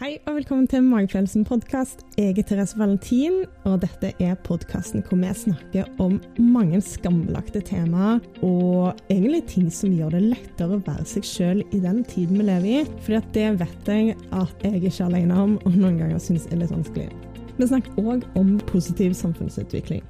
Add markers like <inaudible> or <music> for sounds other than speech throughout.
Hei og velkommen til Magefølelsen podkast. Jeg er Therese Valentin, og dette er podkasten hvor vi snakker om mange skambelagte temaer, og egentlig ting som gjør det lettere å være seg sjøl i den tiden vi lever i. For det vet jeg at jeg ikke er alene om, og noen ganger syns er litt vanskelig. Vi snakker òg om positiv samfunnsutvikling.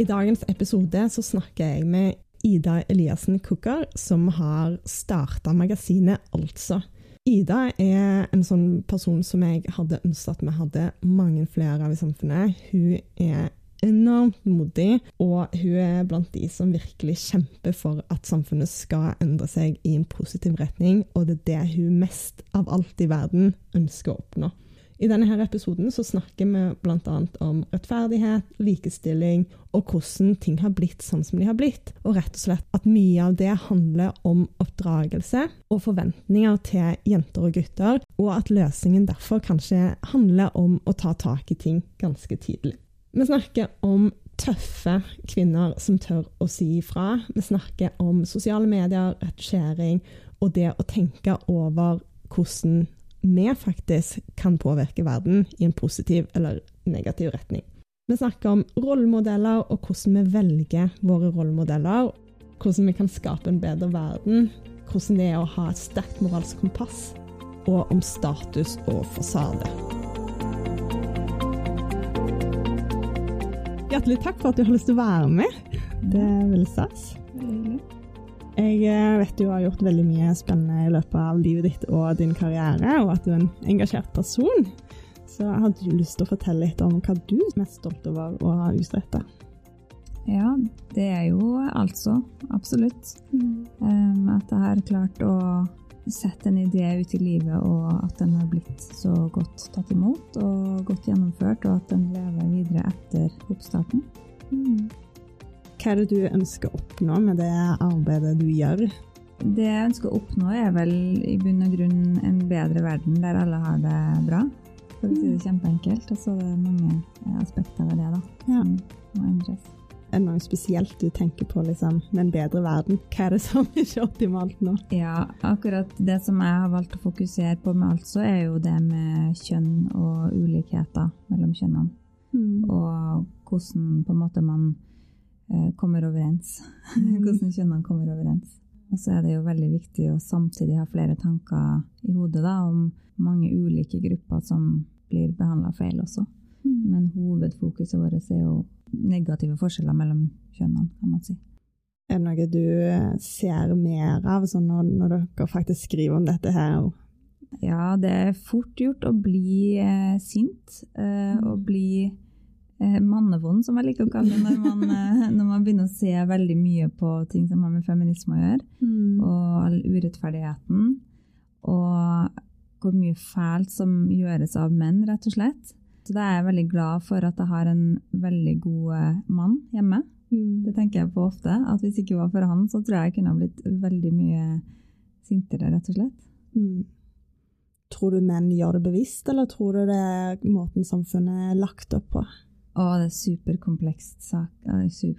I dagens episode så snakker jeg med Ida Eliassen Kukker, som har starta magasinet Altså. Ida er en sånn person som jeg hadde ønsket at vi hadde mange flere av i samfunnet. Hun er enormt modig, og hun er blant de som virkelig kjemper for at samfunnet skal endre seg i en positiv retning, og det er det hun mest av alt i verden ønsker å oppnå. I denne episoden så snakker vi bl.a. om rettferdighet, likestilling og hvordan ting har blitt sånn som de har blitt. Og rett og slett at mye av det handler om oppdragelse og forventninger til jenter og gutter, og at løsningen derfor kanskje handler om å ta tak i ting ganske tidlig. Vi snakker om tøffe kvinner som tør å si ifra. Vi snakker om sosiale medier, retusjering og det å tenke over hvordan vi faktisk kan påvirke verden i en positiv eller negativ retning. Vi snakker om rollemodeller og hvordan vi velger våre rollemodeller. Hvordan vi kan skape en bedre verden. Hvordan det er å ha et sterkt moralsk kompass. Og om status og fasade. Hjertelig takk for at du har lyst til å være med. Det er veldig stas. Jeg eh, vet du har gjort veldig mye spennende i løpet av livet ditt og din karriere, og at du er en engasjert person. Så hadde du lyst til å fortelle litt om hva du er mest stolt over å ha utretta? Ja, det er jo altså absolutt. Mm. Um, at jeg har klart å sette en idé ut i livet, og at den har blitt så godt tatt imot og godt gjennomført, og at den lever videre etter oppstarten. Mm. Hva er det du ønsker å oppnå med det arbeidet du gjør? Det jeg ønsker å oppnå, er vel i bunn og grunn en bedre verden der alle har det bra. For å si det mm. kjempeenkelt. Og så er det mange aspekter ved det da, ja. som må endres. Er det noe spesielt du tenker på liksom, med en bedre verden? Hva er det som er ikke optimalt nå? Ja, akkurat det som jeg har valgt å fokusere på med alt, så er jo det med kjønn og ulikheter mellom kjønnene. Mm. Og hvordan på en måte man Eh, kommer overens. <laughs> Mm. Hvordan kjønnene kommer overens. Og så er det jo veldig viktig å samtidig ha flere tanker i hodet da, om mange ulike grupper som blir behandla feil også. Mm. Men hovedfokuset vårt er jo negative forskjeller mellom kjønnene, kan man si. Er det noe du eh, ser mer av sånn når, når, dere faktisk skriver om dette her? Ja, det er fort gjort å bli eh, sint. Eh, mm. Og bli eh, mannevond, som jeg liker å kalle det, når man, eh, når man, begynner å se veldig mye på ting som har med feminisme å gjøre, mm. og all urettferdigheten, og hvor mye fælt som gjøres av menn, rett og slett. Så da er jeg veldig glad for at jeg har en veldig god eh, mann hjemme. Mm. Det tenker jeg på ofte. At hvis ikke det var for han, så tror jeg jeg kunne ha blitt veldig mye sintere, rett og slett. Mm. Tror du menn gjør det bevisst, eller tror du det er måten samfunnet er lagt opp på? Og det er superkomplekst sak,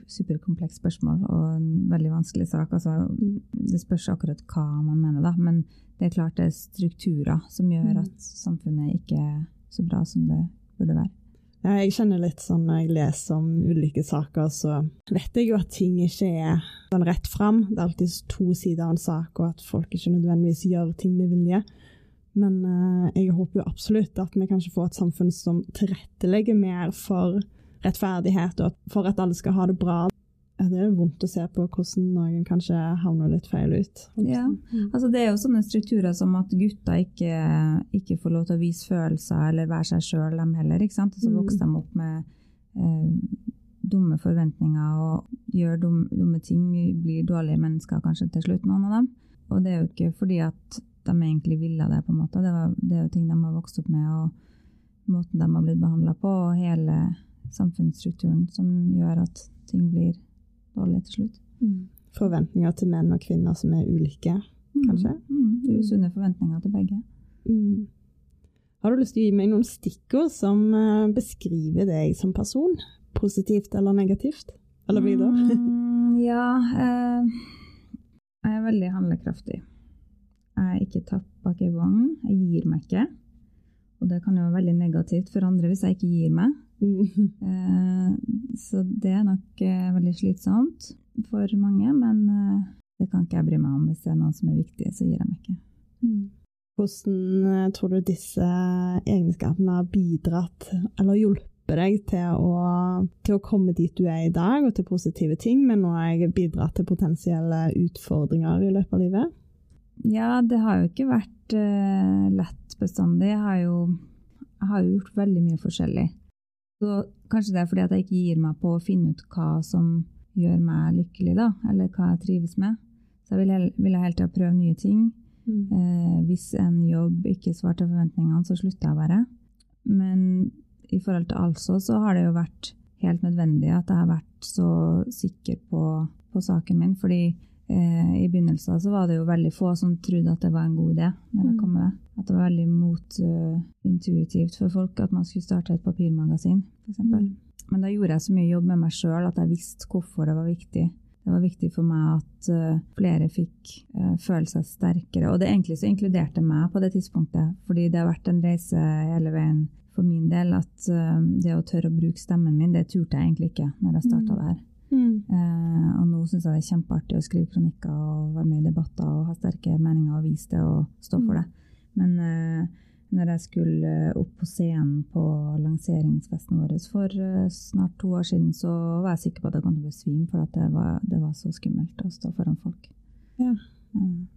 superkomplekst spørsmål og en veldig vanskelig sak. Altså, det spørs akkurat hva man mener, da. Men det er klart det er strukturer som gjør mm. at samfunnet ikke er så bra som det burde være. Ja, jeg kjenner litt sånn når jeg leser om ulike saker, så vet jeg jo at ting ikke er sånn rett fram. Det er alltid to sider av en sak, og at folk ikke nødvendigvis gjør ting med vilje. Men uh, jeg håper jo absolutt at vi kanskje får et samfunn som tilrettelegger mer for rettferdighet, og for at alle skal ha det bra. Det er vondt å se på hvordan noen kanskje havner litt feil ut. Ja, altså Det er jo sånne strukturer som at gutter ikke, ikke får lov til å vise følelser eller være seg sjøl, dem heller. ikke sant? Og så mm. vokser de opp med eh, dumme forventninger og gjør dumme, dumme ting, blir dårlige mennesker kanskje til slutt, noen av dem. Og det er jo ikke fordi at de egentlig ville det, på en måte. Det, var, det er jo ting de har vokst opp med, og måten de har blitt behandla på, og hele samfunnsstrukturen som gjør at ting blir dårlig til slutt. Mm. Forventninger til menn og kvinner som er ulike, mm. kanskje? Mm. mm. Usunne forventninger til begge. Mm. Har du lyst til å gi meg noen stikkord som uh, beskriver deg som person? Positivt eller negativt? Eller videre? Mm, ja uh, Jeg er veldig handlekraftig. Jeg er ikke tatt bak ei vogn. Jeg gir meg ikke. Og det kan jo være veldig negativt for andre hvis jeg ikke gir meg. Eh, så det er nok eh, veldig slitsomt for mange, men eh, det kan ikke jeg bry meg om. Hvis det er noe som er viktig, så gir jeg meg ikke. Hvordan eh, tror du disse egenskapene har bidratt eller hjulpet deg til å, til å komme dit du er i dag, og til positive ting, men òg bidratt til potensielle utfordringer i løpet av livet? Ja, det har jo ikke vært uh, lett bestandig. Jeg har, jo, jeg har jo gjort veldig mye forskjellig. Så kanskje det er fordi at jeg ikke gir meg på å finne ut hva som gjør meg lykkelig, da, eller hva jeg trives med. Så jeg vil, vil hele tida prøve nye ting. Mm. Eh, hvis en jobb ikke svarte forventningene, så slutter jeg bare. Men i forhold til altså, så har det jo vært helt nødvendig at jeg har vært så sikker på, på saken min. fordi eh, i begynnelsen så var det jo veldig få som trodde at det var en god idé. når jeg mm. kom med det. At det var veldig motintuitivt uh, for folk at man skulle starte et papirmagasin, For Mm. Men da gjorde jeg så mye jobb med meg sjøl at jeg visste hvorfor det var viktig. Det var viktig for meg at uh, flere fikk uh, føle seg sterkere. Og det egentlig så inkluderte meg på det tidspunktet, fordi det har vært en reise hele veien for min del at uh, det å tørre å bruke stemmen min, det turte jeg egentlig ikke når jeg starta mm. der. Mm. Uh, og nå syns jeg det er kjempeartig å skrive kronikker og være med i debatter og ha sterke meninger og vise det og stå for det. Men uh, når jeg skulle opp på scenen på lanseringsfesten vår for snart to år siden, så var jeg sikker på at jeg kom til å besvime, for det var, det, var, så skummelt å stå foran folk. Ja. Mm.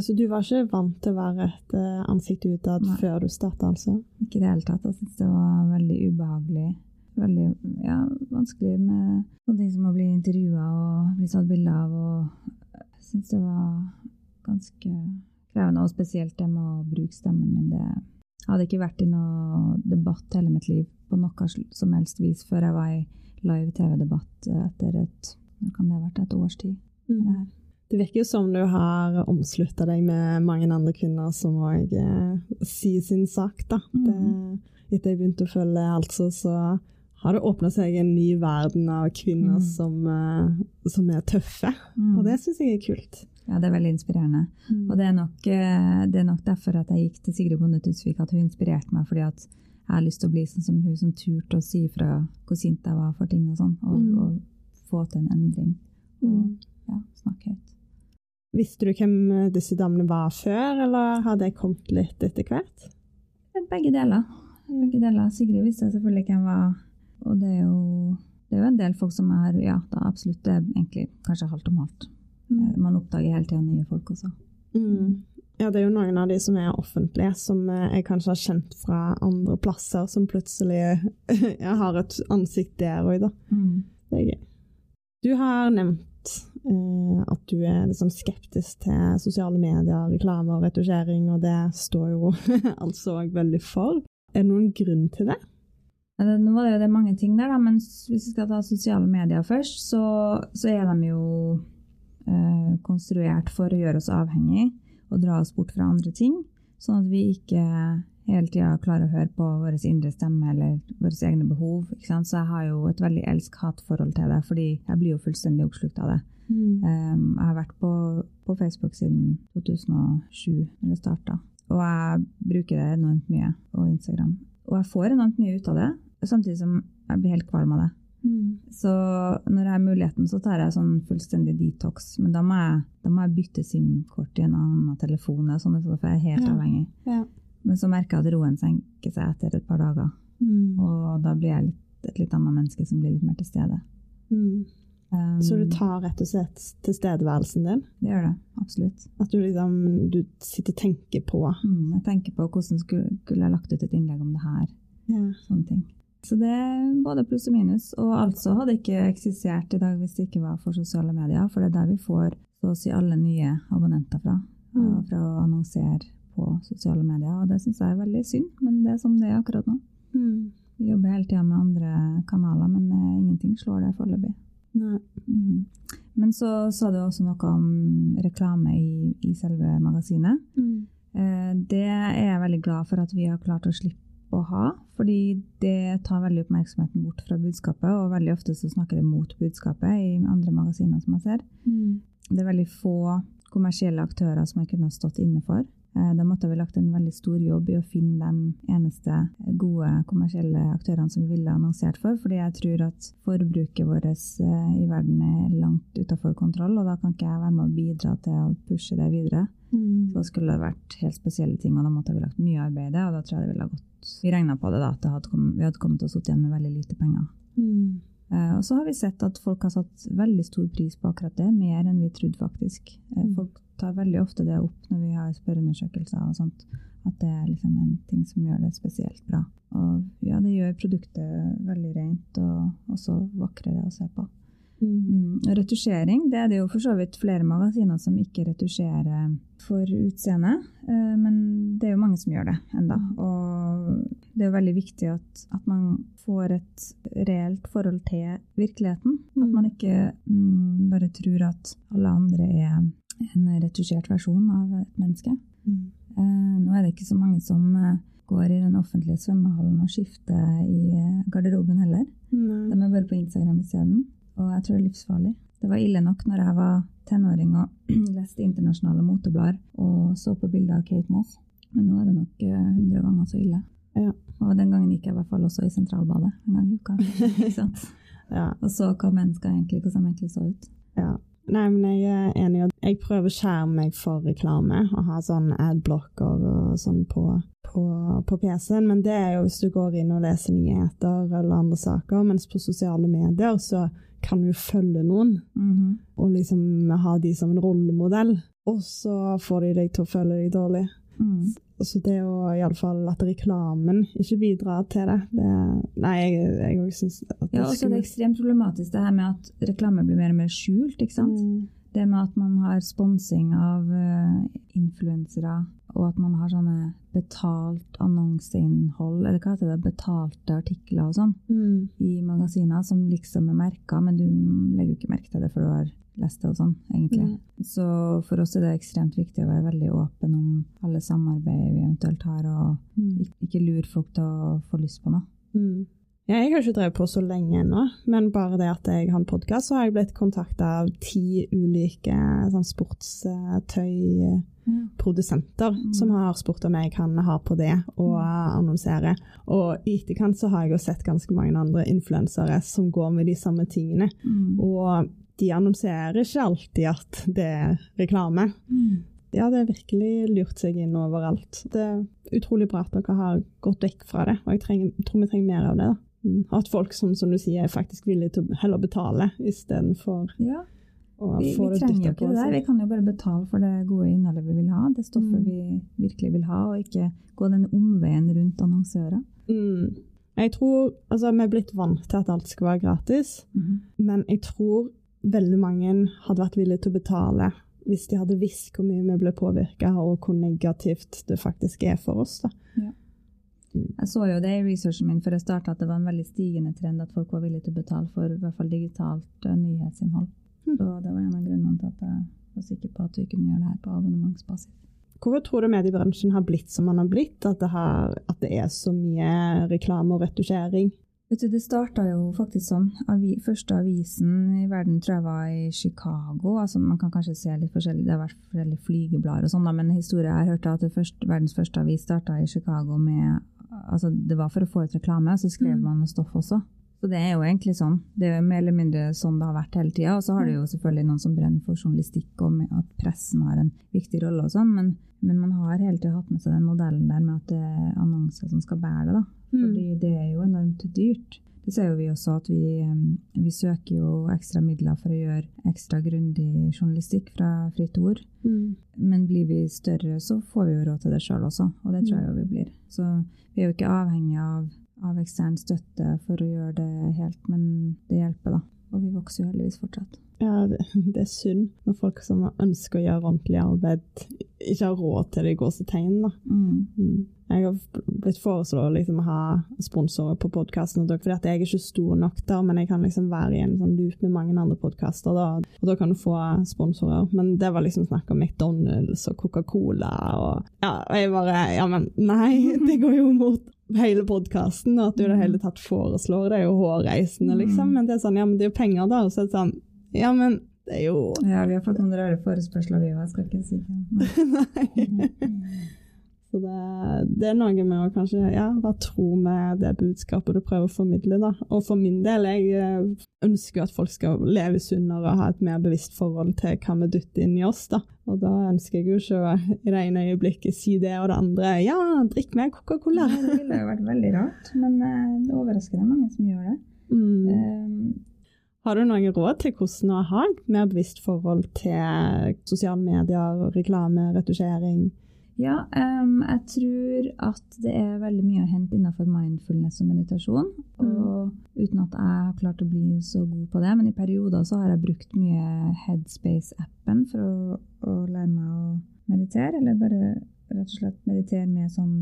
Så du var ikke vant til å være et eh, ansikt utad før du starta, altså? Ikke i det hele tatt. Jeg syntes det var veldig ubehagelig. Veldig ja, vanskelig med sånne ting som å bli intervjua og bli tatt bilde av. Og jeg syns det var ganske krevende, og spesielt det med å bruke stemmen min. Det hadde ikke vært i noe debatt hele mitt liv på noe som helst vis før jeg var i live TV-debatt etter et, kan det ha vært, et års tid. Mm. Det virker jo som du har omslutta deg med mange andre kvinner som òg eh, sier sin sak. da. Mm. Det, etter jeg begynte å følge altså, så har det åpna seg en ny verden av kvinner mm. som, uh, som, er tøffe. Mm. Og det syns jeg er kult. Ja, det er veldig inspirerende. Mm. Og det er, nok, uh, det er, nok, derfor at jeg gikk til Sigrid Bonde Tusvik, at hun inspirerte meg. fordi at jeg har lyst til å bli sånn som hun som turte å si fra hvor sint jeg var for ting og sånn, og, mm. og få til en endring. Og mm. ja, snakke høyt. Visste du hvem eh, disse damene var før, eller har det kommet litt etter hvert? Begge deler. Begge deler. Sigrid visste selvfølgelig hvem var. Og det er, jo, det er jo en del folk som er Ja, da absolutt. Det er egentlig kanskje halvt om halvt. Mm. Eh, man oppdager hele tida nye folk også. Mm. Ja, det er jo noen av de som er offentlige, som eh, jeg kanskje har kjent fra andre plasser, som plutselig <laughs> jeg har et ansikt der òg, da. Mm. Det er gøy. Du har nevnt eh, at du er liksom skeptisk til sosiale medier, reklame og retusjering, og det står jo <laughs> altså òg veldig for. Er det noen grunn til det? Nå var det jo det mange ting der, da, men hvis vi skal ta sosiale medier først, så, så er de jo eh, konstruert for å gjøre oss avhengig og dra oss bort fra andre ting, sånn at vi ikke hele tida klarer å høre på vår indre stemme eller våre egne behov. Så jeg har jo et veldig elsk-hat-forhold til det, fordi jeg blir jo fullstendig oppslukt av det. Mm. Um, jeg har vært på, på, Facebook siden 2007, når det starta. Og jeg bruker det enormt mye, og Instagram. Og jeg får enormt mye ut av det, samtidig som jeg blir helt kvalm av det. Mm. Så når jeg har muligheten, så tar jeg sånn fullstendig detox. Men da må jeg, da må jeg bytte SIM-kort i en annen telefon, og sånn, for jeg er helt ja. avhengig. Ja. Men så merker jeg at roen senker seg etter et par dager. Mm. Og da blir jeg litt, et litt annet menneske som blir litt mer til stede. Mm. Um, så du tar rett og slett tilstedeværelsen din? Det gjør det, absolutt. At du liksom du sitter og tenker på mm, Jeg tenker på hvordan skulle, skulle jeg lagt ut et innlegg om det her. Ja. Sånne ting. Så det er både pluss og minus. Og altså hadde ikke eksistert i dag hvis det ikke var for sosiale medier, for det er der vi får så å si alle nye abonnenter fra. Mm. Fra å annonsere på sosiale medier, og det syns jeg er veldig synd, men det er som det er akkurat nå. Mm. Vi jobber hele tida med andre kanaler, men uh, ingenting slår det foreløpig. Mm. Men så sa du også noe om reklame i, i selve magasinet. Mm. Eh, det er jeg veldig glad for at vi har klart å slippe å ha, fordi det tar veldig oppmerksomheten bort fra budskapet, og veldig ofte så snakker det mot budskapet i andre magasiner som jeg ser. Mm. Det er veldig få kommersielle aktører som jeg kunne stått inne for. Eh, Da måtte vi lagt en veldig stor jobb i å finne de eneste gode kommersielle aktørene som vi ville annonsert for, fordi jeg tror at forbruket vårt eh, i verden er langt utenfor kontroll, og da kan ikke jeg være med å bidra til å pushe det videre. Så da skulle det vært helt spesielle ting, og da måtte vi lagt mye arbeid i det, og da tror jeg det ville ha gått Vi regna på det da, at det hadde kommet, vi hadde kommet til å sitte igjen med veldig lite penger. Mm. Eh, og så har vi sett at folk har satt veldig stor pris på akkurat det, mer enn vi trodde faktisk. Mm. folk tar veldig ofte det opp når vi har spørreundersøkelser og sånt, at det er liksom en ting som gjør det spesielt bra. Og ja, det gjør produktet veldig rent og også vakrere å se på. Mm. Mm. Retusjering det er det jo for så vidt flere magasiner som ikke retusjerer for utseende, eh, men det er jo mange som gjør det enda. Og det er jo veldig viktig at, at man får et reelt forhold til virkeligheten. At man ikke mm, bare tror at alle andre er en retusjert versjon av et menneske. Mm. Eh, nå er det ikke så mange som eh, går i den offentlige svømmehallen og skifter i eh, garderoben heller. Nei. De er bare på Instagram isteden, og jeg tror det er livsfarlig. Det var ille nok når jeg var tenåring og <clears throat> leste internasjonale moteblader og så på bilder av Kate Moss, men nå er det nok hundre ganger så ille. Ja. Og den gangen gikk jeg i hvert fall også i sentralbadet en gang i uka. <laughs> Ja. Og så hva mennesker egentlig, hvordan de egentlig så ut. Ja. Nei, men jeg er enig. Jeg prøver å skjerme meg for reklame og ha sånn adblocker og sånn på, på, på PC-en, men det er jo hvis du går inn og leser nyheter eller andre saker, mens på sosiale medier så kan du følge noen Mhm. og liksom ha de som en rollemodell, og så får de deg til å føle deg dårlig. Mm. Så det å iallfall at reklamen ikke bidrar til det, det Nei, jeg, jeg også syns Ja, og så er det ekstremt problematisk det her med at reklame blir mer og mer skjult, ikke sant? Mm. Det med at man har sponsing av uh, influensere, og at man har sånne betalt annonseinnhold, eller hva heter det, betalte artikler og sånn, Mm. i magasiner som liksom er merka, men du legger jo ikke merke til det for du har lest det og sånn, egentlig. Mm. Så for oss er det ekstremt viktig å være veldig åpen om alle samarbeid vi eventuelt har, og Mm. ikke lure folk til å få lyst på noe. Mm. Ja, jeg har ikke drevet på så lenge ennå, men bare det at jeg har en podkast, så har jeg blitt kontakta av ti ulike sånn sportstøyprodusenter Mm. som har spurt om jeg kan ha på det og annonsere. Og i etterkant så har jeg jo sett ganske mange andre influensere som går med de samme tingene. Mm. Og de annonserer ikke alltid at det er reklame. Mm. Ja, det har virkelig lurt seg inn overalt. Det er utrolig bra at dere har gått vekk fra det, og jeg trenger, tror vi trenger mer av det. da. Mm. At folk som, som du sier, er faktisk villige til å heller betale istedenfor Ja, å vi, få vi det trenger jo ikke på det der. seg. Vi kan jo bare betale for det gode innholdet vi vil ha, det stoffet Mm. vi virkelig vil ha, og ikke gå den omveien rundt annonsører. Mm. Jeg tror, altså Vi er blitt vant til at alt skal være gratis, men jeg tror veldig mange hadde vært villige til å betale hvis de hadde visst hvor mye vi ble påvirka, og hvor negativt det faktisk er for oss. da. Jeg så jo det i researchen min før jeg starta, at det var en veldig stigende trend at folk var villige til å betale for i hvert fall digitalt eh, nyhetsinnhold. Mm. Så det var en av grunnene til at jeg var sikker på at vi kunne gjøre det her på abonnementsbasis. Hvorfor tror du mediebransjen har blitt som den har blitt? At det, har, at det er så mye reklame og retusjering? Vet du, Det starta jo faktisk sånn. Avi, første avisen i verden tror jeg var i Chicago. altså Man kan kanskje se litt forskjellig, det har vært forskjellige flygeblader og sånn, men historien jeg hørte hørt at det første, verdens første avis starta i Chicago med altså Det var for å få ut reklame, så skrev Mm. man noe stoff også. Så det er jo egentlig sånn. Det er jo mer eller mindre sånn det har vært hele tida. Og så har det jo selvfølgelig noen som brenner for journalistikk og med at pressen har en viktig rolle og sånn, men, men man har hele tida hatt med seg den modellen der med at det er annonser som skal bære det, da. Mm. Fordi det er jo enormt dyrt. Det ser jo vi også at vi, vi søker jo ekstra midler for å gjøre ekstra grundig journalistikk fra Fritt Ord. Mm. Men blir vi større, så får vi jo råd til det sjøl også, og det tror jeg jo vi blir. Så vi er jo ikke avhengig av, av ekstern støtte for å gjøre det helt, men det hjelper, da. Og vi vokser jo heldigvis fortsatt. Ja, det, <laughs> det er synd når folk som ønsker å gjøre ordentlig arbeid, ikke har råd til det i gåsetegn. da. Mm. Mm. Jeg har blitt foreslått liksom, å ha sponsorer på podkasten, fordi jeg er ikke stor nok der, men jeg kan liksom være i en sånn loop med mange andre podkaster, og da kan du få sponsorer. Men det var liksom snakk om McDonald's og Coca-Cola og Ja, og jeg bare Ja, men nei, <laughs> det går jo mot hele podkasten, og at du i det hele tatt foreslår det, er jo hårreisende, liksom. Men det er sånn, ja, men det er jo penger. Og så er det sånn Ja, men Det er jo Ja, vi har fått noen rare forespørsler, vi òg. Skal ikke si det. <laughs> Nei. Så det, det er noe med å kanskje ja, være tro med det budskapet du prøver å formidle. Da. Og for min del, jeg eh, ønsker jo at folk skal leve sunnere og ha et mer bevisst forhold til hva vi dytter inn i oss. Da. Og da ønsker jeg jo ikke i det ene øyeblikket si det og det andre. Ja, drikk mer Coca-Cola! Det ville jo vært veldig rart, men eh, det overrasker mange som gjør det. Mm. Um, Har du noen råd til hvordan å ha et mer bevisst forhold til sosiale medier, reklame, retusjering? Ja, um, jeg tror at det er veldig mye å hente innenfor mindfulness og meditasjon. Og uten at jeg har klart å bli så god på det, men i perioder så har jeg brukt mye Headspace-appen for å, å, lære meg å meditere, eller bare rett og slett meditere med sånn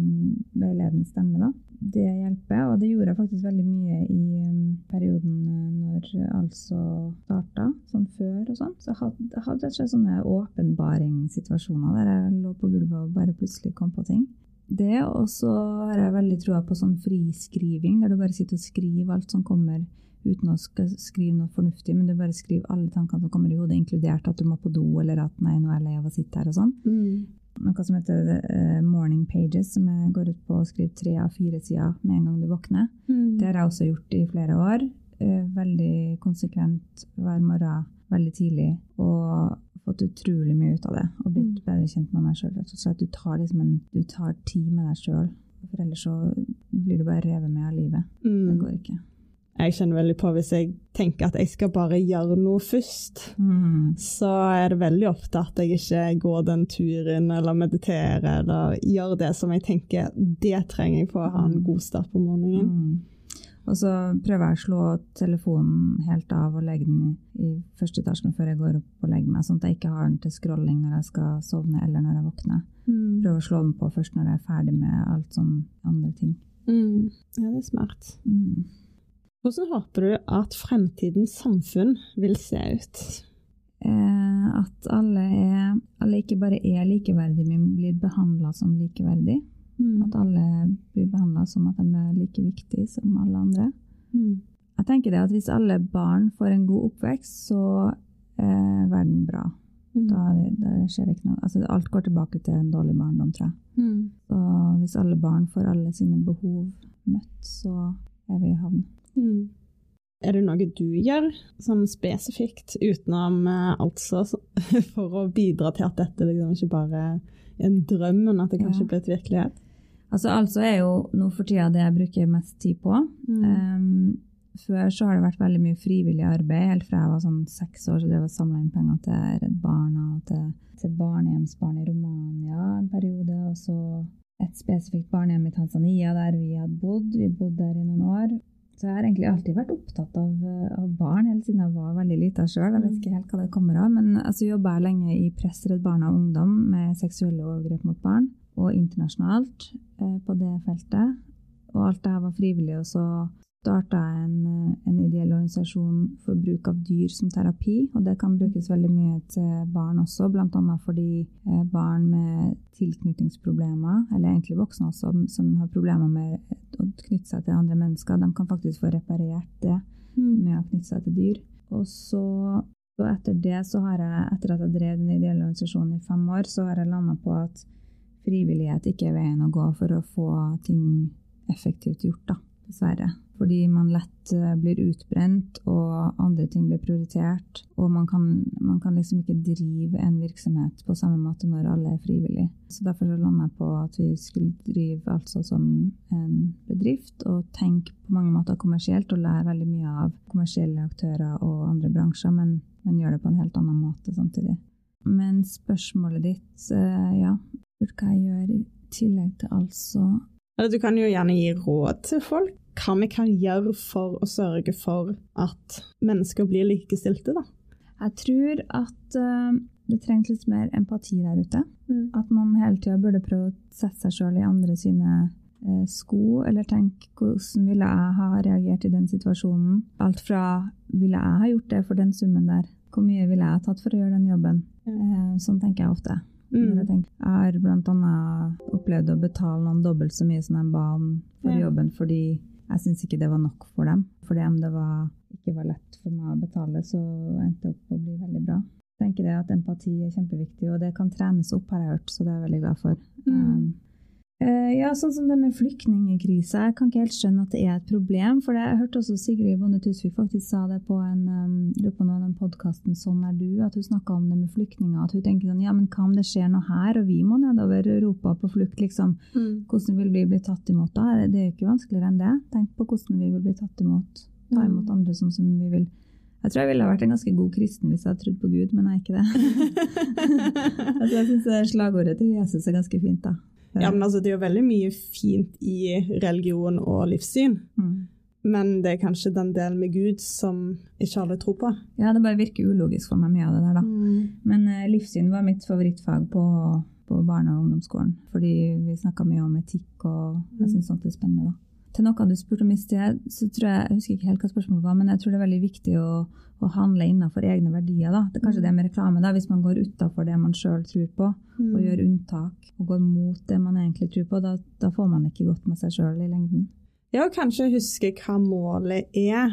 veiledende stemme, da. Det hjelper, og det gjorde jeg faktisk veldig mye i um, perioden når altså starta, sånn før og sånn. Så jeg hadde, jeg hadde rett og slett sånne åpenbaringssituasjoner der jeg lå på gulvet og bare plutselig kom på ting. Det, og så har jeg veldig troa på sånn friskriving, der du bare sitter og skriver alt som kommer uten å skrive noe fornuftig, men du bare skriver alle tankene som kommer i hodet, inkludert at du må på do, eller at nei, nå er jeg lei av å sitte her og sånn. Mm. Noe som heter uh, morning pages, som jeg går ut på å skrive tre av fire sider med en gang du våkner. Mm. Det har jeg også gjort i flere år. Uh, veldig konsekvent hver morgen, veldig tidlig. Og fått utrolig mye ut av det. Og blitt Mm. bedre kjent med meg sjøl. Så at du tar, liksom en, du tar tid med deg sjøl. For ellers så blir du bare revet med av livet. Det Mm. går ikke. Jeg kjenner veldig på hvis jeg tenker at jeg skal bare gjøre noe først. Mm. så er det veldig ofte at jeg ikke går den turen eller mediterer eller gjør det som jeg tenker det trenger jeg for å ha en god start på morgenen. Mm. Og så prøver jeg å slå telefonen helt av og legge den i første etasjen før jeg går opp og legger meg, sånn at jeg ikke har den til scrolling når jeg skal sovne eller når jeg våkner. Mm. Prøver å slå den på først når jeg er ferdig med alt sånn andre ting. Mm. Ja, det er smart. Mm. Hvordan håper du at fremtidens samfunn vil se ut? Eh, at alle, er, alle ikke bare er likeverdige, men blir behandla som likeverdige. Mm. At alle blir behandla som at de er like viktige som alle andre. Mm. Jeg tenker det at hvis alle barn får en god oppvekst, så er verden bra. Mm. Da, da skjer det ikke noe. Altså, alt går tilbake til en dårlig barndom, tror jeg. Mm. Så hvis alle barn får alle sine behov møtt, så er vi i havn. Mm. Er det noe du gjør sånn spesifikt utenom eh, altså <laughs> for å bidra til at dette liksom ikke bare er en drøm, men at det kanskje Ja. blir et virkelighet? Altså, altså er jo nå for tida det jeg bruker mest tid på. Mm. Um, før så har det vært veldig mye frivillig arbeid. Helt fra jeg var sånn seks år, så drev jeg og samla inn penger til Redd Barna og til, til barnehjemsbarn i Romania en periode. Og så et spesifikt barnehjem i Tanzania der vi hadde bodd. Vi bodde der i noen år. Så jeg har egentlig alltid vært opptatt av, eh, av barn, helt siden jeg var veldig lita sjøl. Jeg vet ikke helt hva det kommer av. Men altså, jobba jeg lenge i Press Redd Barna og Ungdom med seksuelle overgrep mot barn, og internasjonalt eh, på det feltet. Og alt det her var frivillig. Og så starta en, eh, en ideell organisasjon for bruk av dyr som terapi. Og det kan brukes veldig mye til barn også, bl.a. fordi eh, barn med tilknytningsproblemer, eller egentlig voksne også, som har problemer med å knytte seg til andre mennesker, de kan faktisk få reparert det Mm. med å knytte seg til dyr. Og så, så etter det, så har jeg, etter at jeg drev den ideelle organisasjonen i fem år, så har jeg landa på at frivillighet ikke er veien å gå for å få ting effektivt gjort, da. Dessverre. Fordi man lett eh, blir utbrent, og andre ting blir prioritert. Og man kan, man kan liksom ikke drive en virksomhet på samme måte når alle er frivillige. Så derfor så landa jeg på at vi skulle drive altså som en bedrift, og tenke på mange måter kommersielt, og lære veldig mye av kommersielle aktører og andre bransjer, men, men gjøre det på en helt annen måte samtidig. Men spørsmålet ditt, eh, ja, hva jeg gjør i tillegg til altså du kan jo gjerne gi råd til folk. Hva vi kan gjøre for å sørge for at mennesker blir likestilte, da. Jeg tror at uh, det trengs litt mer empati der ute. Mm. At man hele tida burde prøve å sette seg sjøl i andre sine uh, sko, eller tenke hvordan ville jeg ha reagert i den situasjonen? Alt fra ville jeg ha gjort det for den summen der? Hvor mye ville jeg ha tatt for å gjøre den jobben? Eh, sånn tenker jeg ofte. Mm. Jeg, tenker, jeg har annet opplevd å betale noen dobbelt så mye som de ba om for Ja. jobben, fordi jeg syns ikke det var nok for dem. For om det var ikke var lett for meg å betale, så endte det opp å bli veldig bra. Jeg tenker det at Empati er kjempeviktig, og det kan trenes opp, har jeg hørt, så det er jeg veldig glad for. Mm. Um, ja, sånn som det med flyktningkrise. Jeg kan ikke helt skjønne at det er et problem. For jeg hørte også Sigrid Bonde Tusvik faktisk sa det på en, um, på den podkasten 'Sånn er du', at hun snakka om det med flyktninger. At hun tenker sånn ja, men hva om det skjer noe her, og vi må nedover Europa på flukt, liksom. Mm. Hvordan vil vi bli tatt imot da? Det er jo ikke vanskeligere enn det. Tenk på hvordan vi vil bli tatt imot. Ta imot Mm. andre sånn som vi vil. Jeg tror jeg ville vært en ganske god kristen hvis jeg hadde trodd på Gud, men jeg er ikke det. altså, <laughs> jeg syns slagordet til Jesus er ganske fint, da. Ja, men altså, det er jo veldig mye fint i religion og livssyn, Mm. men det er kanskje den delen med Gud som ikke alle tror på. Ja, det bare virker ulogisk for meg, mye av det der, da. Mm. Men uh, livssyn var mitt favorittfag på, på barne- og ungdomsskolen. Fordi vi snakka mye om etikk, og jeg Mm. syns sånt er spennende, da. Til noe du spurte om i sted, så tror jeg, jeg husker ikke helt hva spørsmålet var, men jeg tror det er veldig viktig å, å handle innenfor egne verdier. da. Det er kanskje det med reklame, da, hvis man går utafor det man sjøl tror på, Mm. og gjør unntak, og går mot det man egentlig tror på, da, da får man ikke godt med seg sjøl i lengden. Ja, og kanskje huske hva målet er.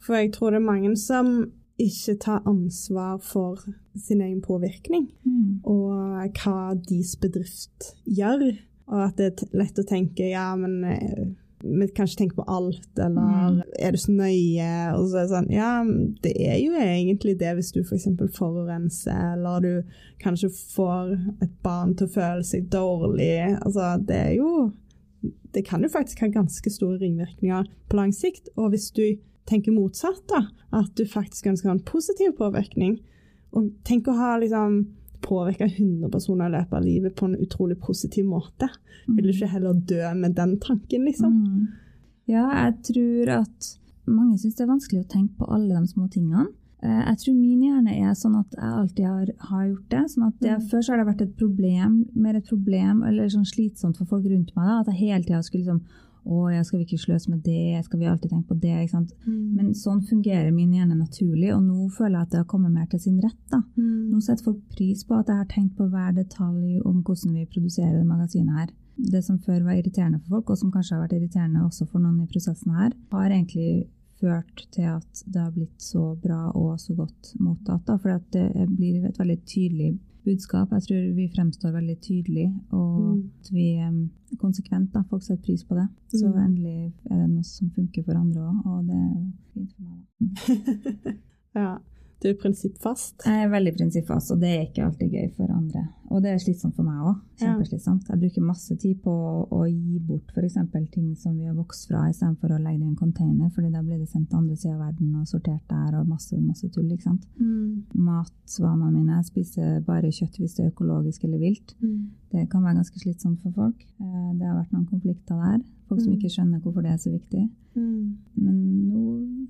For jeg tror det er mange som ikke tar ansvar for sin egen påvirkning, Mm. og hva deres bedrift gjør. Og at det er lett å tenke ja, men eh, vi kan ikke tenke på alt, eller Mm. er du så nøye? Og så er det sånn Ja, det er jo egentlig det hvis du f.eks. forurenser, eller du kanskje får et barn til å føle seg dårlig. Altså, det er jo Det kan jo faktisk ha ganske store ringvirkninger på lang sikt. Og hvis du tenker motsatt, da, at du faktisk ønsker å ha en positiv påvirkning, og tenk å ha liksom påvirka 100 personer i løpet av livet på en utrolig positiv måte. Vil du ikke heller dø med den tanken, liksom? Mm. Ja, jeg tror at mange syns det er vanskelig å tenke på alle de små tingene. Eh, Jeg tror min hjerne er sånn at jeg alltid har, har gjort det. sånn at det, Mm. Før så har det vært et problem, mer et problem, eller sånn slitsomt for folk rundt meg. da, At jeg hele tida skulle liksom Å, ja, skal vi ikke sløse med det? Skal vi alltid tenke på det? ikke sant? Mm. Men sånn fungerer min hjerne naturlig, og nå føler jeg at det har kommet mer til sin rett. da. Mm. Nå setter folk pris på at jeg har tenkt på hver detalj om hvordan vi produserer det magasinet her. Det som før var irriterende for folk, og som kanskje har vært irriterende også for noen i prosessen her, har egentlig ført til at det har blitt så bra og så godt mottatt. da, For det blir et veldig tydelig budskap. Jeg tror vi fremstår veldig tydelig, og Mm. at vi er konsekvent. da, Folk setter pris på det. Så Mm. endelig er det noe som funker for andre òg, og det er jo fint for meg. <laughs> ja. Du er prinsippfast. Jeg er veldig prinsippfast, og det er ikke alltid gøy for andre. Og det er slitsomt for meg òg. Kjempeslitsomt. Jeg bruker masse tid på å, å gi bort f.eks. ting som vi har vokst fra, istedenfor å legge det i en container, fordi da blir det sendt til andre sida av verden og sortert der og masse, masse tull. ikke sant? Mm. Matvanene mine jeg spiser bare kjøtt hvis det er økologisk eller vilt. Mm. Det kan være ganske slitsomt for folk. Eh, Det har vært noen konflikter der. Folk som Mm. ikke skjønner hvorfor det er så viktig. Mm. Men nå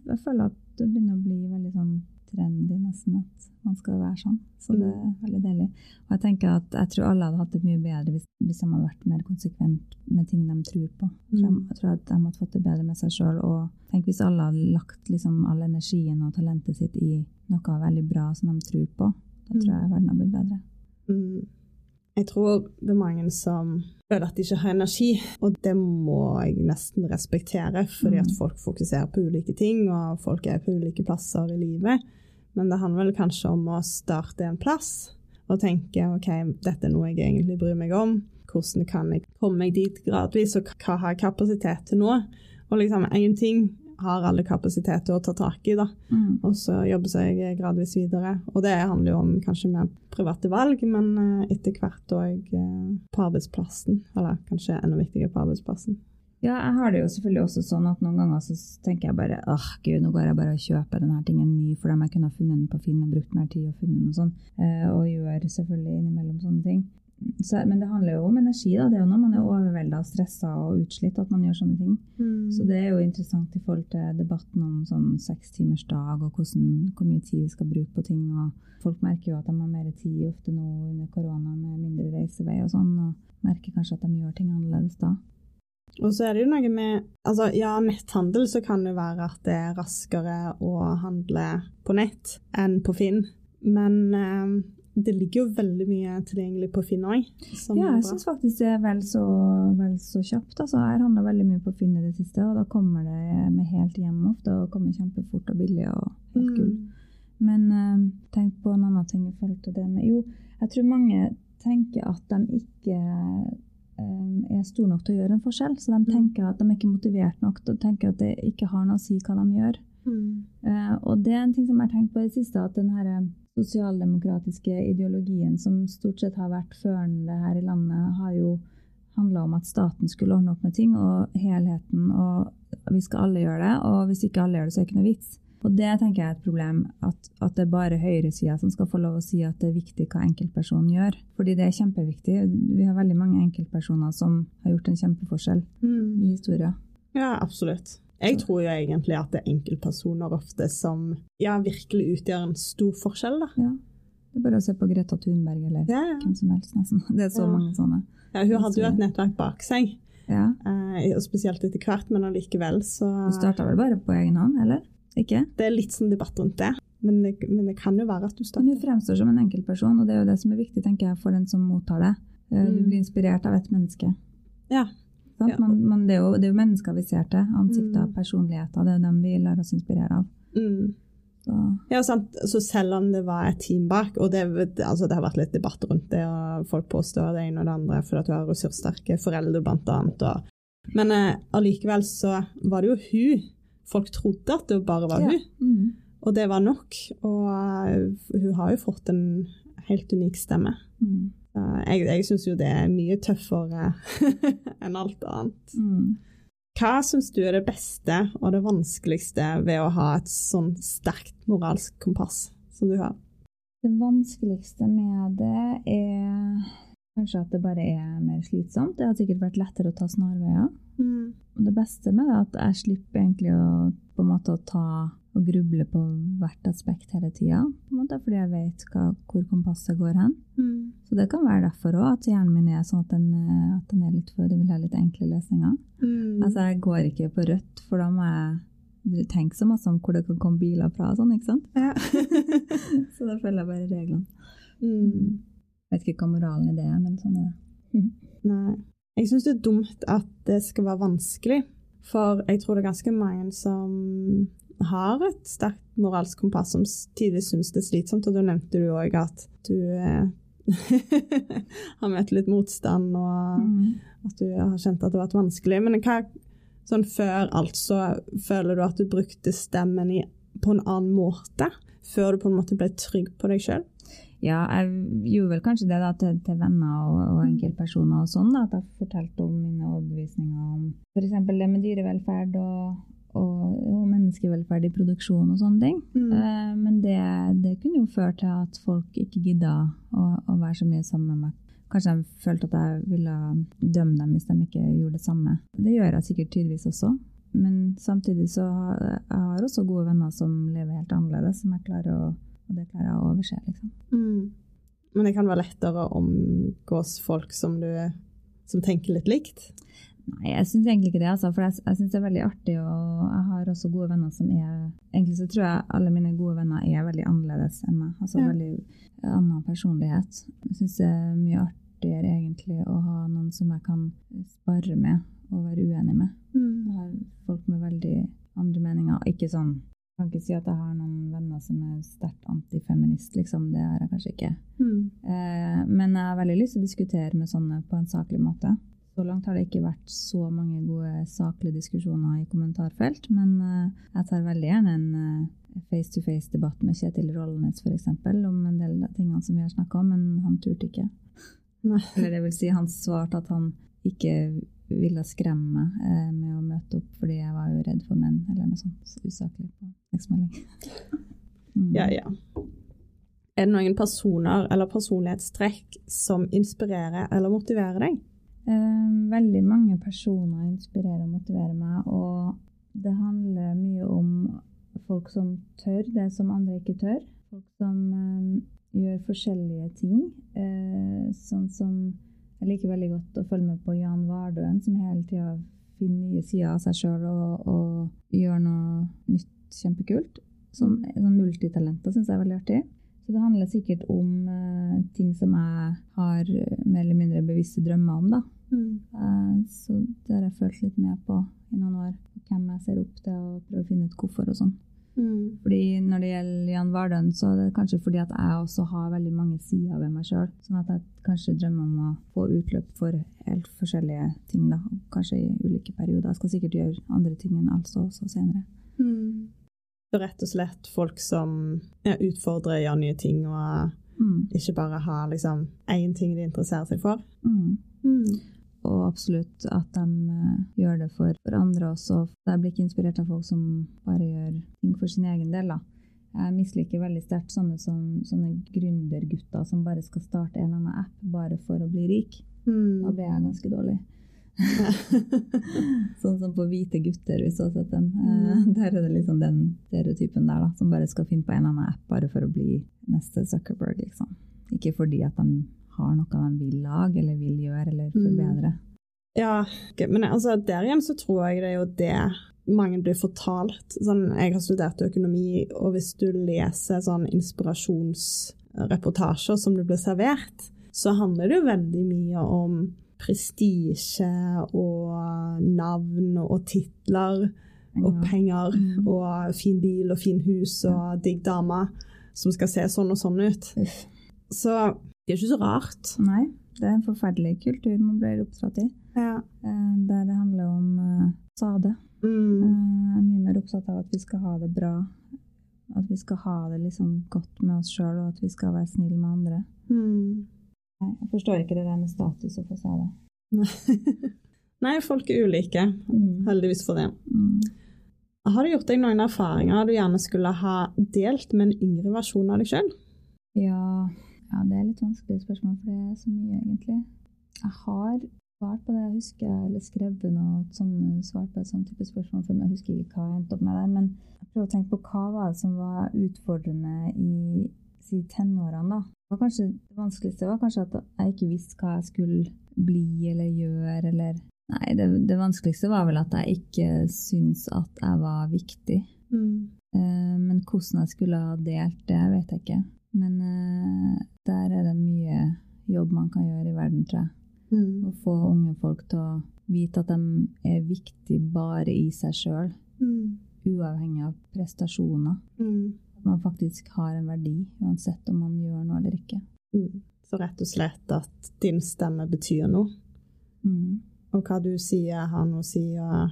jeg føler at det begynner å bli veldig sånn trendy nesten at man skal være sånn. Så det er veldig deilig. Og jeg tenker at jeg tror alle hadde hatt det mye bedre hvis, hvis de hadde vært mer konsekvent med ting de tror på. Jeg Mm. jeg tror at de hadde fått det bedre med seg sjøl. Og tenk hvis alle hadde lagt liksom all energien og talentet sitt i noe veldig bra som de tror på. Da tror jeg verden hadde blitt bedre. Mm. Jeg tror det er mange som føler at de ikke har energi, og det må jeg nesten respektere, fordi at Mm. folk fokuserer på ulike ting, og folk er på ulike plasser i livet. Men det handler vel kanskje om å starte en plass og tenke ok, dette er noe jeg egentlig bryr meg om. Hvordan kan jeg komme meg dit gradvis, og hva har jeg kapasitet til nå? Og liksom én ting har alle kapasitet til å ta tak i, da Mm. og så jobbe seg gradvis videre. Og det handler jo om kanskje mer private valg, men eh, etter hvert òg på arbeidsplassen. Eller kanskje enda viktigere på arbeidsplassen. Ja, jeg har det jo selvfølgelig også sånn at noen ganger så tenker jeg bare åh gud, nå går jeg bare og kjøper denne tingen ny for dem jeg kunne ha funnet den på Finn og brukt mer tid og funnet den og sånn. Eh, og gjør selvfølgelig innimellom sånne ting. Så, men det handler jo om energi, da. Det er jo når man er overvelda og stressa og utslitt at man gjør sånne ting. Så det er jo interessant i forhold til debatten om sånn sekstimersdag og hvordan, hvor mye tid vi skal bruke på ting. og Folk merker jo at de har mer tid ofte nå under korona med mindre reisevei og sånn, og merker kanskje at de gjør ting annerledes da. Og så er det jo noe med Altså, ja, netthandel så kan det være at det er raskere å handle på nett enn på Finn. Men eh, det ligger jo veldig mye tilgjengelig på Finn òg. Ja, jeg syns faktisk det er vel så, vel så kjapt. Altså, jeg handler handla veldig mye på Finn i det siste, og da kommer det med helt hjem ofte. Og kommer kjempefort og billig og helt gull. Mm. Men eh, tenk på en annen ting i forhold til det med Jo, jeg tror mange tenker at de ikke er store nok til å gjøre en forskjell. Så de tenker at de er ikke motivert nok til å tenke at det ikke har noe å si hva de gjør. Mm. Eh, og det er en ting som jeg har tenkt på i det siste, at den her eh, sosialdemokratiske ideologien som stort sett har vært førende her i landet, har jo handla om at staten skulle ordne opp med ting, og helheten, og vi skal alle gjøre det, og hvis ikke alle gjør det, så er det ikke noe vits. Og det tenker jeg er et problem, at, at det er bare høyresida som skal få lov å si at det er viktig hva enkeltpersonen gjør. Fordi det er kjempeviktig. Vi har veldig mange enkeltpersoner som har gjort en kjempeforskjell Mm. i historien. Ja, absolutt. Jeg tror jo egentlig at det er enkeltpersoner ofte som ja, virkelig utgjør en stor forskjell, da. Ja. Det er bare å se på Greta Thunberg eller Ja, ja. hvem som helst, nesten. <laughs> Det er så mange sånne. ja hun hadde jo et nettverk bak seg, Ja. eh, og spesielt etter hvert, men allikevel så Du starta vel bare på egen hånd, eller? Ikke? Det er litt sånn debatt rundt det, men det, men det kan jo være at du Men du fremstår som en enkeltperson, og det er jo det som er viktig tenker jeg, for den som mottar det. Eh, Du Mm. blir inspirert av et menneske. Ja. Ja. Man, man, det, er jo, det er jo mennesker vi ser til. Ansikter, Mm. personligheter. Det er dem vi lar oss inspirere av. Mm. Så, Ja, sant. Så selv om det var et team bak, og det, altså det har vært litt debatt rundt det, og folk påstår det ene og det andre fordi at du har ressurssterke foreldre, blant annet. Og, men eh, allikevel så var det jo hun. Folk trodde at det bare var Ja. hun, mm. og det var nok. Og eh, hun har jo fått en helt unik stemme. Mm. Jeg jeg syns jo det er mye tøffere <laughs> enn alt annet. Mm. Hva syns du er det beste og det vanskeligste ved å ha et sånn sterkt moralsk kompass som du har? Det vanskeligste med det er kanskje at det bare er mer slitsomt. Det hadde sikkert vært lettere å ta snarveier. Mm. Det beste med det er at jeg slipper egentlig å på en måte å ta og gruble på hvert aspekt hele tida, fordi jeg vet hva, hvor kompasset går hen. Mm. Så det kan være derfor òg at hjernen min er sånn at den, eh, at den er litt for Det vil ha litt enkle løsninger. Mm. Altså, jeg går ikke på rødt, for da må jeg tenke så masse om hvor det kan komme biler fra og sånn, ikke sant? Ja. <laughs> Så da følger jeg bare reglene. mm. Vet ikke hva moralen i det er, men sånn er det. <laughs> Nei. Jeg syns det er dumt at det skal være vanskelig, for jeg tror det er ganske mange som har et sterkt moralsk kompass, som tidvis syns det er slitsomt, og da nevnte du òg at du eh, <laughs> har møtt litt motstand, og Mm. at du har kjent at det har vært vanskelig. Men hva, sånn før altså, føler du at du brukte stemmen i, på en annen måte? Før du på en måte ble trygg på deg sjøl? Ja, jeg gjorde vel kanskje det da til, til venner og, og enkeltpersoner og sånn, da, at jeg fortalte om mine overbevisninger om f.eks. det med dyrevelferd og, og, og menneskevelferd i produksjon og sånne ting. Mm. Uh, men det, det kunne jo føre til at folk ikke gidda å, å være så mye sammen med meg. Kanskje de følte at jeg ville dømme dem hvis de ikke gjorde det samme. Det gjør jeg sikkert tydeligvis også. Men samtidig så har jeg også gode venner som lever helt annerledes, som jeg klarer å, og det klarer jeg å overse. liksom. Mm. Men det kan være lettere å omgås folk som du som tenker litt likt? Nei, jeg syns egentlig ikke det. Altså, for jeg, jeg syns det er veldig artig, og jeg har også gode venner som er Egentlig så tror jeg alle mine gode venner er veldig annerledes enn meg. Altså Ja. veldig annen personlighet. Jeg syns det er mye artigere egentlig å ha noen som jeg kan spare med og være uenig med. Jeg har folk med veldig andre meninger. Ikke sånn Jeg kan ikke si at jeg har som er sterkt antifeminist, liksom. Det er jeg kanskje ikke. Mm. Eh, men jeg har veldig lyst til å diskutere med sånne på en saklig måte. Så langt har det ikke vært så mange gode saklige diskusjoner i kommentarfelt, men eh, jeg tar veldig gjerne en eh, face-to-face-debatt med Kjetil Rollenes f.eks. om en del av tingene som vi har snakka om, men han turte ikke. <laughs> Nei. Eller det vil si, han svarte at han ikke ville skremme meg eh, med å møte opp fordi jeg var jo redd for menn, eller noe sånt. Så usaklig på tekstmelding. <laughs> Mm. Ja, ja. Er det noen personer eller personlighetstrekk som inspirerer eller motiverer deg? Eh, veldig mange personer inspirerer og motiverer meg, og det handler mye om folk som tør det som andre ikke tør. Folk som eh, gjør forskjellige ting. Eh, sånn som jeg liker veldig godt å følge med på Jan Vardøen, som hele tida finner nye sider av seg sjøl og, og gjør noe nytt kjempekult. Sånn, som multitalenter syns jeg er veldig artig. Så Så det handler sikkert om uh, ting som jeg har eh, mer eller mindre bevisste drømmer om, da. Mm. Uh, så det har jeg følt litt med på i noen år. Hvem jeg ser opp til, og prøve å finne ut hvorfor og sånn. Mm. Fordi når det gjelder Jan Vardøen, så er det kanskje fordi at jeg også har veldig mange sider ved meg sjøl. Sånn at jeg kanskje drømmer om å få utløp for helt forskjellige ting, da. Kanskje i ulike perioder. Jeg skal sikkert gjøre andre ting enn altså også senere. Mm. Rett og slett folk som ja, utfordrer, gjør nye ting, og Mm. ikke bare har liksom én ting de interesserer seg for. Mm. Mm. Og absolutt at de eh, gjør det for, for andre også. Jeg blir ikke inspirert av folk som bare gjør ting for sin egen del. da. Jeg misliker veldig sterkt sånne, som, sånne gründergutter som bare skal starte en eller annen app bare for å bli rik. Da Mm. blir jeg ganske dårlig. <laughs> sånn som på Hvite gutter, hvis du har sett den. Eh, Mm. Der er det liksom den stereotypen der, da, som bare skal finne på en eller annen app bare for å bli neste Zuckerberg, liksom. Ikke fordi at de har noe de vil lage eller vil gjøre eller Mm. forbedre. Ja, ok, men altså, der igjen så tror jeg det er jo det mange blir fortalt. Sånn, jeg har studert økonomi, og hvis du leser sånn inspirasjonsreportasjer som det blir servert, så handler det jo veldig mye om prestisje og navn og titler og penger Mm. og fin bil og fin hus og digg dame som skal se sånn og sånn ut. Så det er ikke så rart. Nei, det er en forferdelig kultur man blir oppdratt i, Ja. eh, der det handler om eh, sade. Mm. Eh, Jeg er mye mer opptatt av at vi skal ha det bra. At vi skal ha det liksom godt med oss sjøl, og at vi skal være snille med andre. Mm. Nei, jeg forstår ikke det der med status og fasade. <laughs> Nei, folk er ulike. Mm. Heldigvis for det. Mm. Har du gjort deg noen erfaringer du gjerne skulle ha delt med en yngre versjon av deg sjøl? Ja, ja, det er litt vanskelig spørsmål, for det er så mye, egentlig. Jeg har svart på det, jeg husker eller skrevet noe sånn, svart på et sånt type spørsmål før, men jeg husker ikke hva jeg endte opp med der. Men jeg prøver å tenke på hva var det som var utfordrende i si, tenårene, da. Det, kanskje, det vanskeligste var kanskje at jeg ikke visste hva jeg skulle bli eller gjøre, eller Nei, det, det vanskeligste var vel at jeg ikke syntes at jeg var viktig. Mm. Eh, Men hvordan jeg skulle ha delt det, vet jeg ikke. Men eh, der er det mye jobb man kan gjøre i verden, tror jeg. Mm. Å få unge folk til å vite at de er viktige bare i seg sjøl, Mm. uavhengig av prestasjoner. Mm. At man faktisk har en verdi, uansett om man gjør noe eller ikke. Mm. Så rett og slett at din stemme betyr noe, Mm. og hva du sier, har noe å si. Og...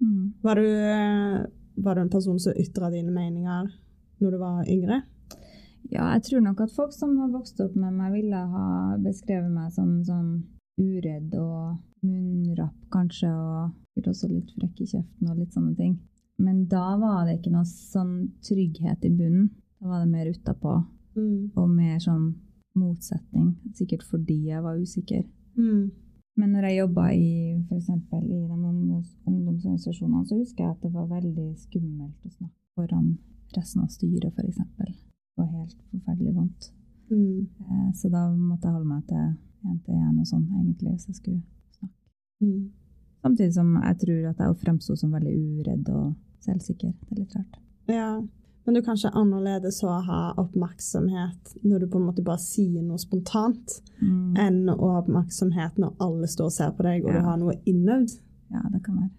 Mm. Var, du, eh, var du en person som ytra dine meninger når du var yngre? Ja, jeg tror nok at folk som har vokst opp med meg, ville ha beskrevet meg som sånn uredd og munnrapp, kanskje, og også litt frekk i kjeften og litt sånne ting. Men da var det ikke noe sånn trygghet i bunnen. Da var det mer utapå, Mm. og mer sånn motsetning. Sikkert fordi jeg var usikker. Mm. Men når jeg jobba i f.eks. i de ungdoms ungdomsorganisasjonene, så husker jeg at det var veldig skummelt å snakke foran resten av styret, f.eks. Det var helt forferdelig vondt. Mm. Eh, Så da måtte jeg holde meg til én til én og sånn, egentlig, hvis jeg skulle snakke. Mm. Samtidig som jeg tror at jeg fremsto som veldig uredd og selvsikker. Det er litt rart. Ja, men det er kanskje annerledes å ha oppmerksomhet når du på en måte bare sier noe spontant, Mm. enn å ha oppmerksomhet når alle står og ser på deg, og Ja. du har noe innøvd. Ja, det kan være.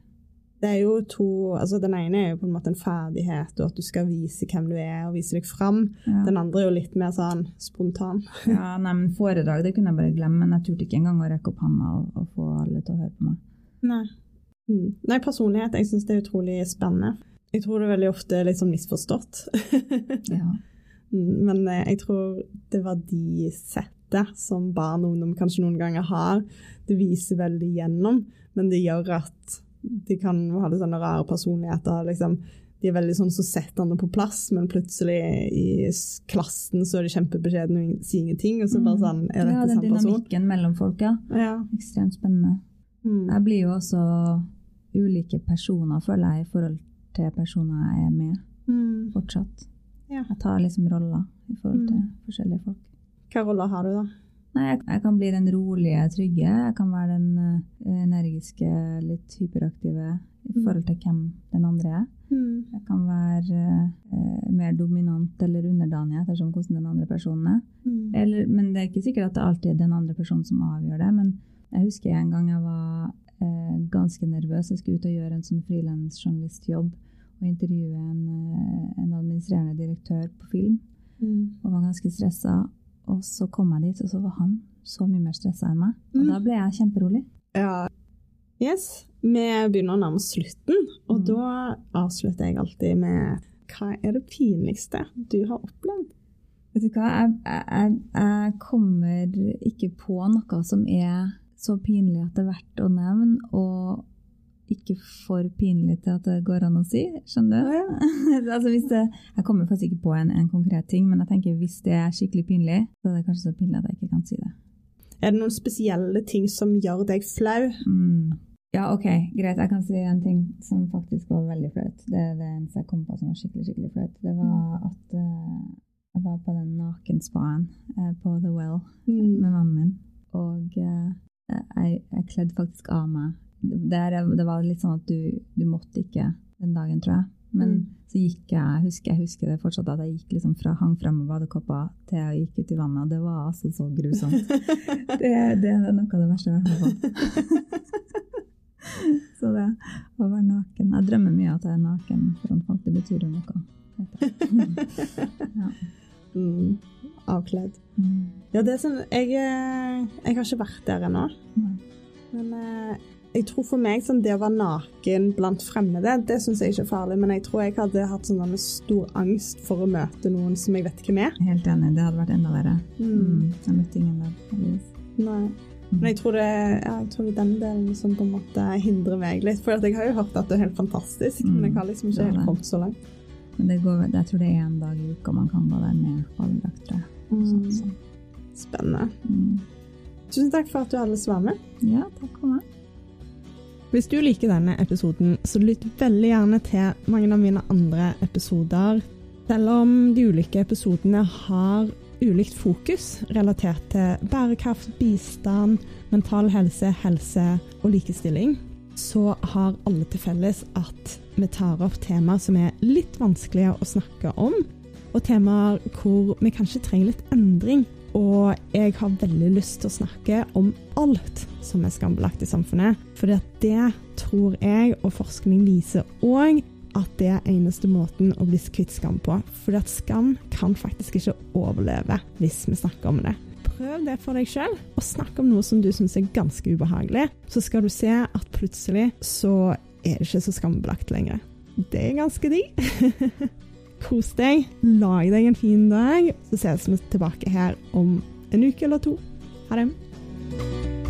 Det er jo to, altså Den ene er jo på en måte en ferdighet, og at du skal vise hvem du er, og vise deg fram. Ja. Den andre er jo litt mer sånn spontan. ja, nei, men Foredrag det kunne jeg bare glemme, men jeg turte ikke engang å rekke opp hånda og, og få alle til å høre på meg. Nei. Mm. Nei, personlighet, jeg syns det er utrolig spennende. Jeg tror det er veldig ofte litt sånn misforstått. <laughs> Ja. Mm, Men eh, jeg tror det verdisettet som barn og ungdom kanskje noen ganger har, det viser veldig gjennom, men det gjør at de kan ha litt sånne rare personligheter. liksom. De er veldig sånn så setter andre på plass, men plutselig i klassen så er de kjempebeskjedne og sier ingenting, og så bare sånn Er dette ja, den samme person? dynamikken mellom folk, ja. Ja. Ekstremt spennende. Mm. Jeg blir jo også ulike personer, føler jeg, i forhold til personer jeg er med Mm. fortsatt. Ja. Jeg tar liksom roller i forhold til Mm. forskjellige folk. Hva roller har du, da? Nei, jeg, jeg kan bli den rolige, trygge. Jeg kan være den uh, energiske, litt hyperaktive i Mm. forhold til hvem den andre er. Mm. Jeg kan være uh, mer dominant eller underdanig ettersom hvordan den andre personen er. Mm. Eller, men det er ikke sikkert at det alltid er den andre personen som avgjør det. Men jeg husker en gang jeg var eh, ganske nervøs. Jeg skulle ut og gjøre en sånn frilansjournalistjobb og intervjue en, eh, en administrerende direktør på film. Mm. Og var ganske stressa. Og så kom jeg dit, og så var han så mye mer stressa enn meg. Og Mm. da ble jeg kjemperolig. Ja. Yes. Vi begynner å nærme oss slutten, og Mm. da avslutter jeg alltid med hva er det pinligste du har opplevd? Vet du hva, jeg, jeg, jeg kommer ikke på noe som er så pinlig at det er verdt å nevne, og ikke for pinlig til at det går an å si. Skjønner du? <laughs> altså hvis det, jeg kommer faktisk ikke på en, en konkret ting, men jeg tenker hvis det er skikkelig pinlig, så er det kanskje så pinlig at jeg ikke kan si det. Er det noen spesielle ting som gjør deg flau? Mm. Ja, ok, greit. Jeg kan si en ting som faktisk var veldig flaut. Det er det eneste jeg kom på som var skikkelig skikkelig flaut. Det var at uh, jeg var på den nakenspaen uh, på The Well Mm. med mannen min. Og eh, jeg, jeg kledde faktisk av meg. Det, er- det var litt sånn at du, du måtte ikke den dagen, tror jeg. Men Mm. så gikk jeg, husker, jeg husker det fortsatt, at jeg gikk liksom fra hang frem med badekåpa til jeg gikk ut i vannet. Og det var altså så grusomt. <laughs> Det, det er noe av det verste jeg har vært med på. <laughs> Så det å være naken Jeg drømmer mye at jeg er naken foran folk. Det betyr jo noe. <laughs> Ja. Mm. Avkledd. Mm. Ja, det er sånn Jeg, eh, jeg har ikke vært der ennå. Men eh, jeg tror for meg sånn det å være naken blant fremmede, det syns jeg ikke er farlig. Men jeg tror jeg hadde hatt sånn en stor angst for å møte noen som jeg vet hvem er. Helt enig. Det hadde vært enda verre. Mm. Jeg møtte ingen der. Nei. Men jeg tror, det, ja, jeg tror det er den delen som på en måte hindrer meg litt. For jeg har jo hørt at det er helt fantastisk, men jeg har liksom ikke Mm. Helt kommet så langt. Men det går, jeg tror det er en dag i uka man kan gå der med badedrakt. Så. Spennende. Mm. Tusen takk for at du å være med. Ja, takk for meg. Hvis du liker denne episoden, så lytt veldig gjerne til mange av mine andre episoder. Selv om de ulike episodene har ulikt fokus relatert til bærekraft, bistand, mental helse, helse og likestilling, så har alle til felles at vi tar opp temaer som er litt vanskelige å snakke om, og temaer hvor vi kanskje trenger litt endring. Og jeg har veldig lyst til å snakke om alt som er skambelagt i samfunnet. For det tror jeg, og forskning viser òg, at det er eneste måten å bli kvitt skam på. For skam kan faktisk ikke overleve hvis vi snakker om det. Prøv det for deg sjøl, og snakk om noe som du syns er ganske ubehagelig. Så skal du se at plutselig så er det ikke så skambelagt lenger. Det er ganske digg. <laughs> Kos deg, lag deg en fin dag, så ses vi tilbake her om en uke eller to. Ha det.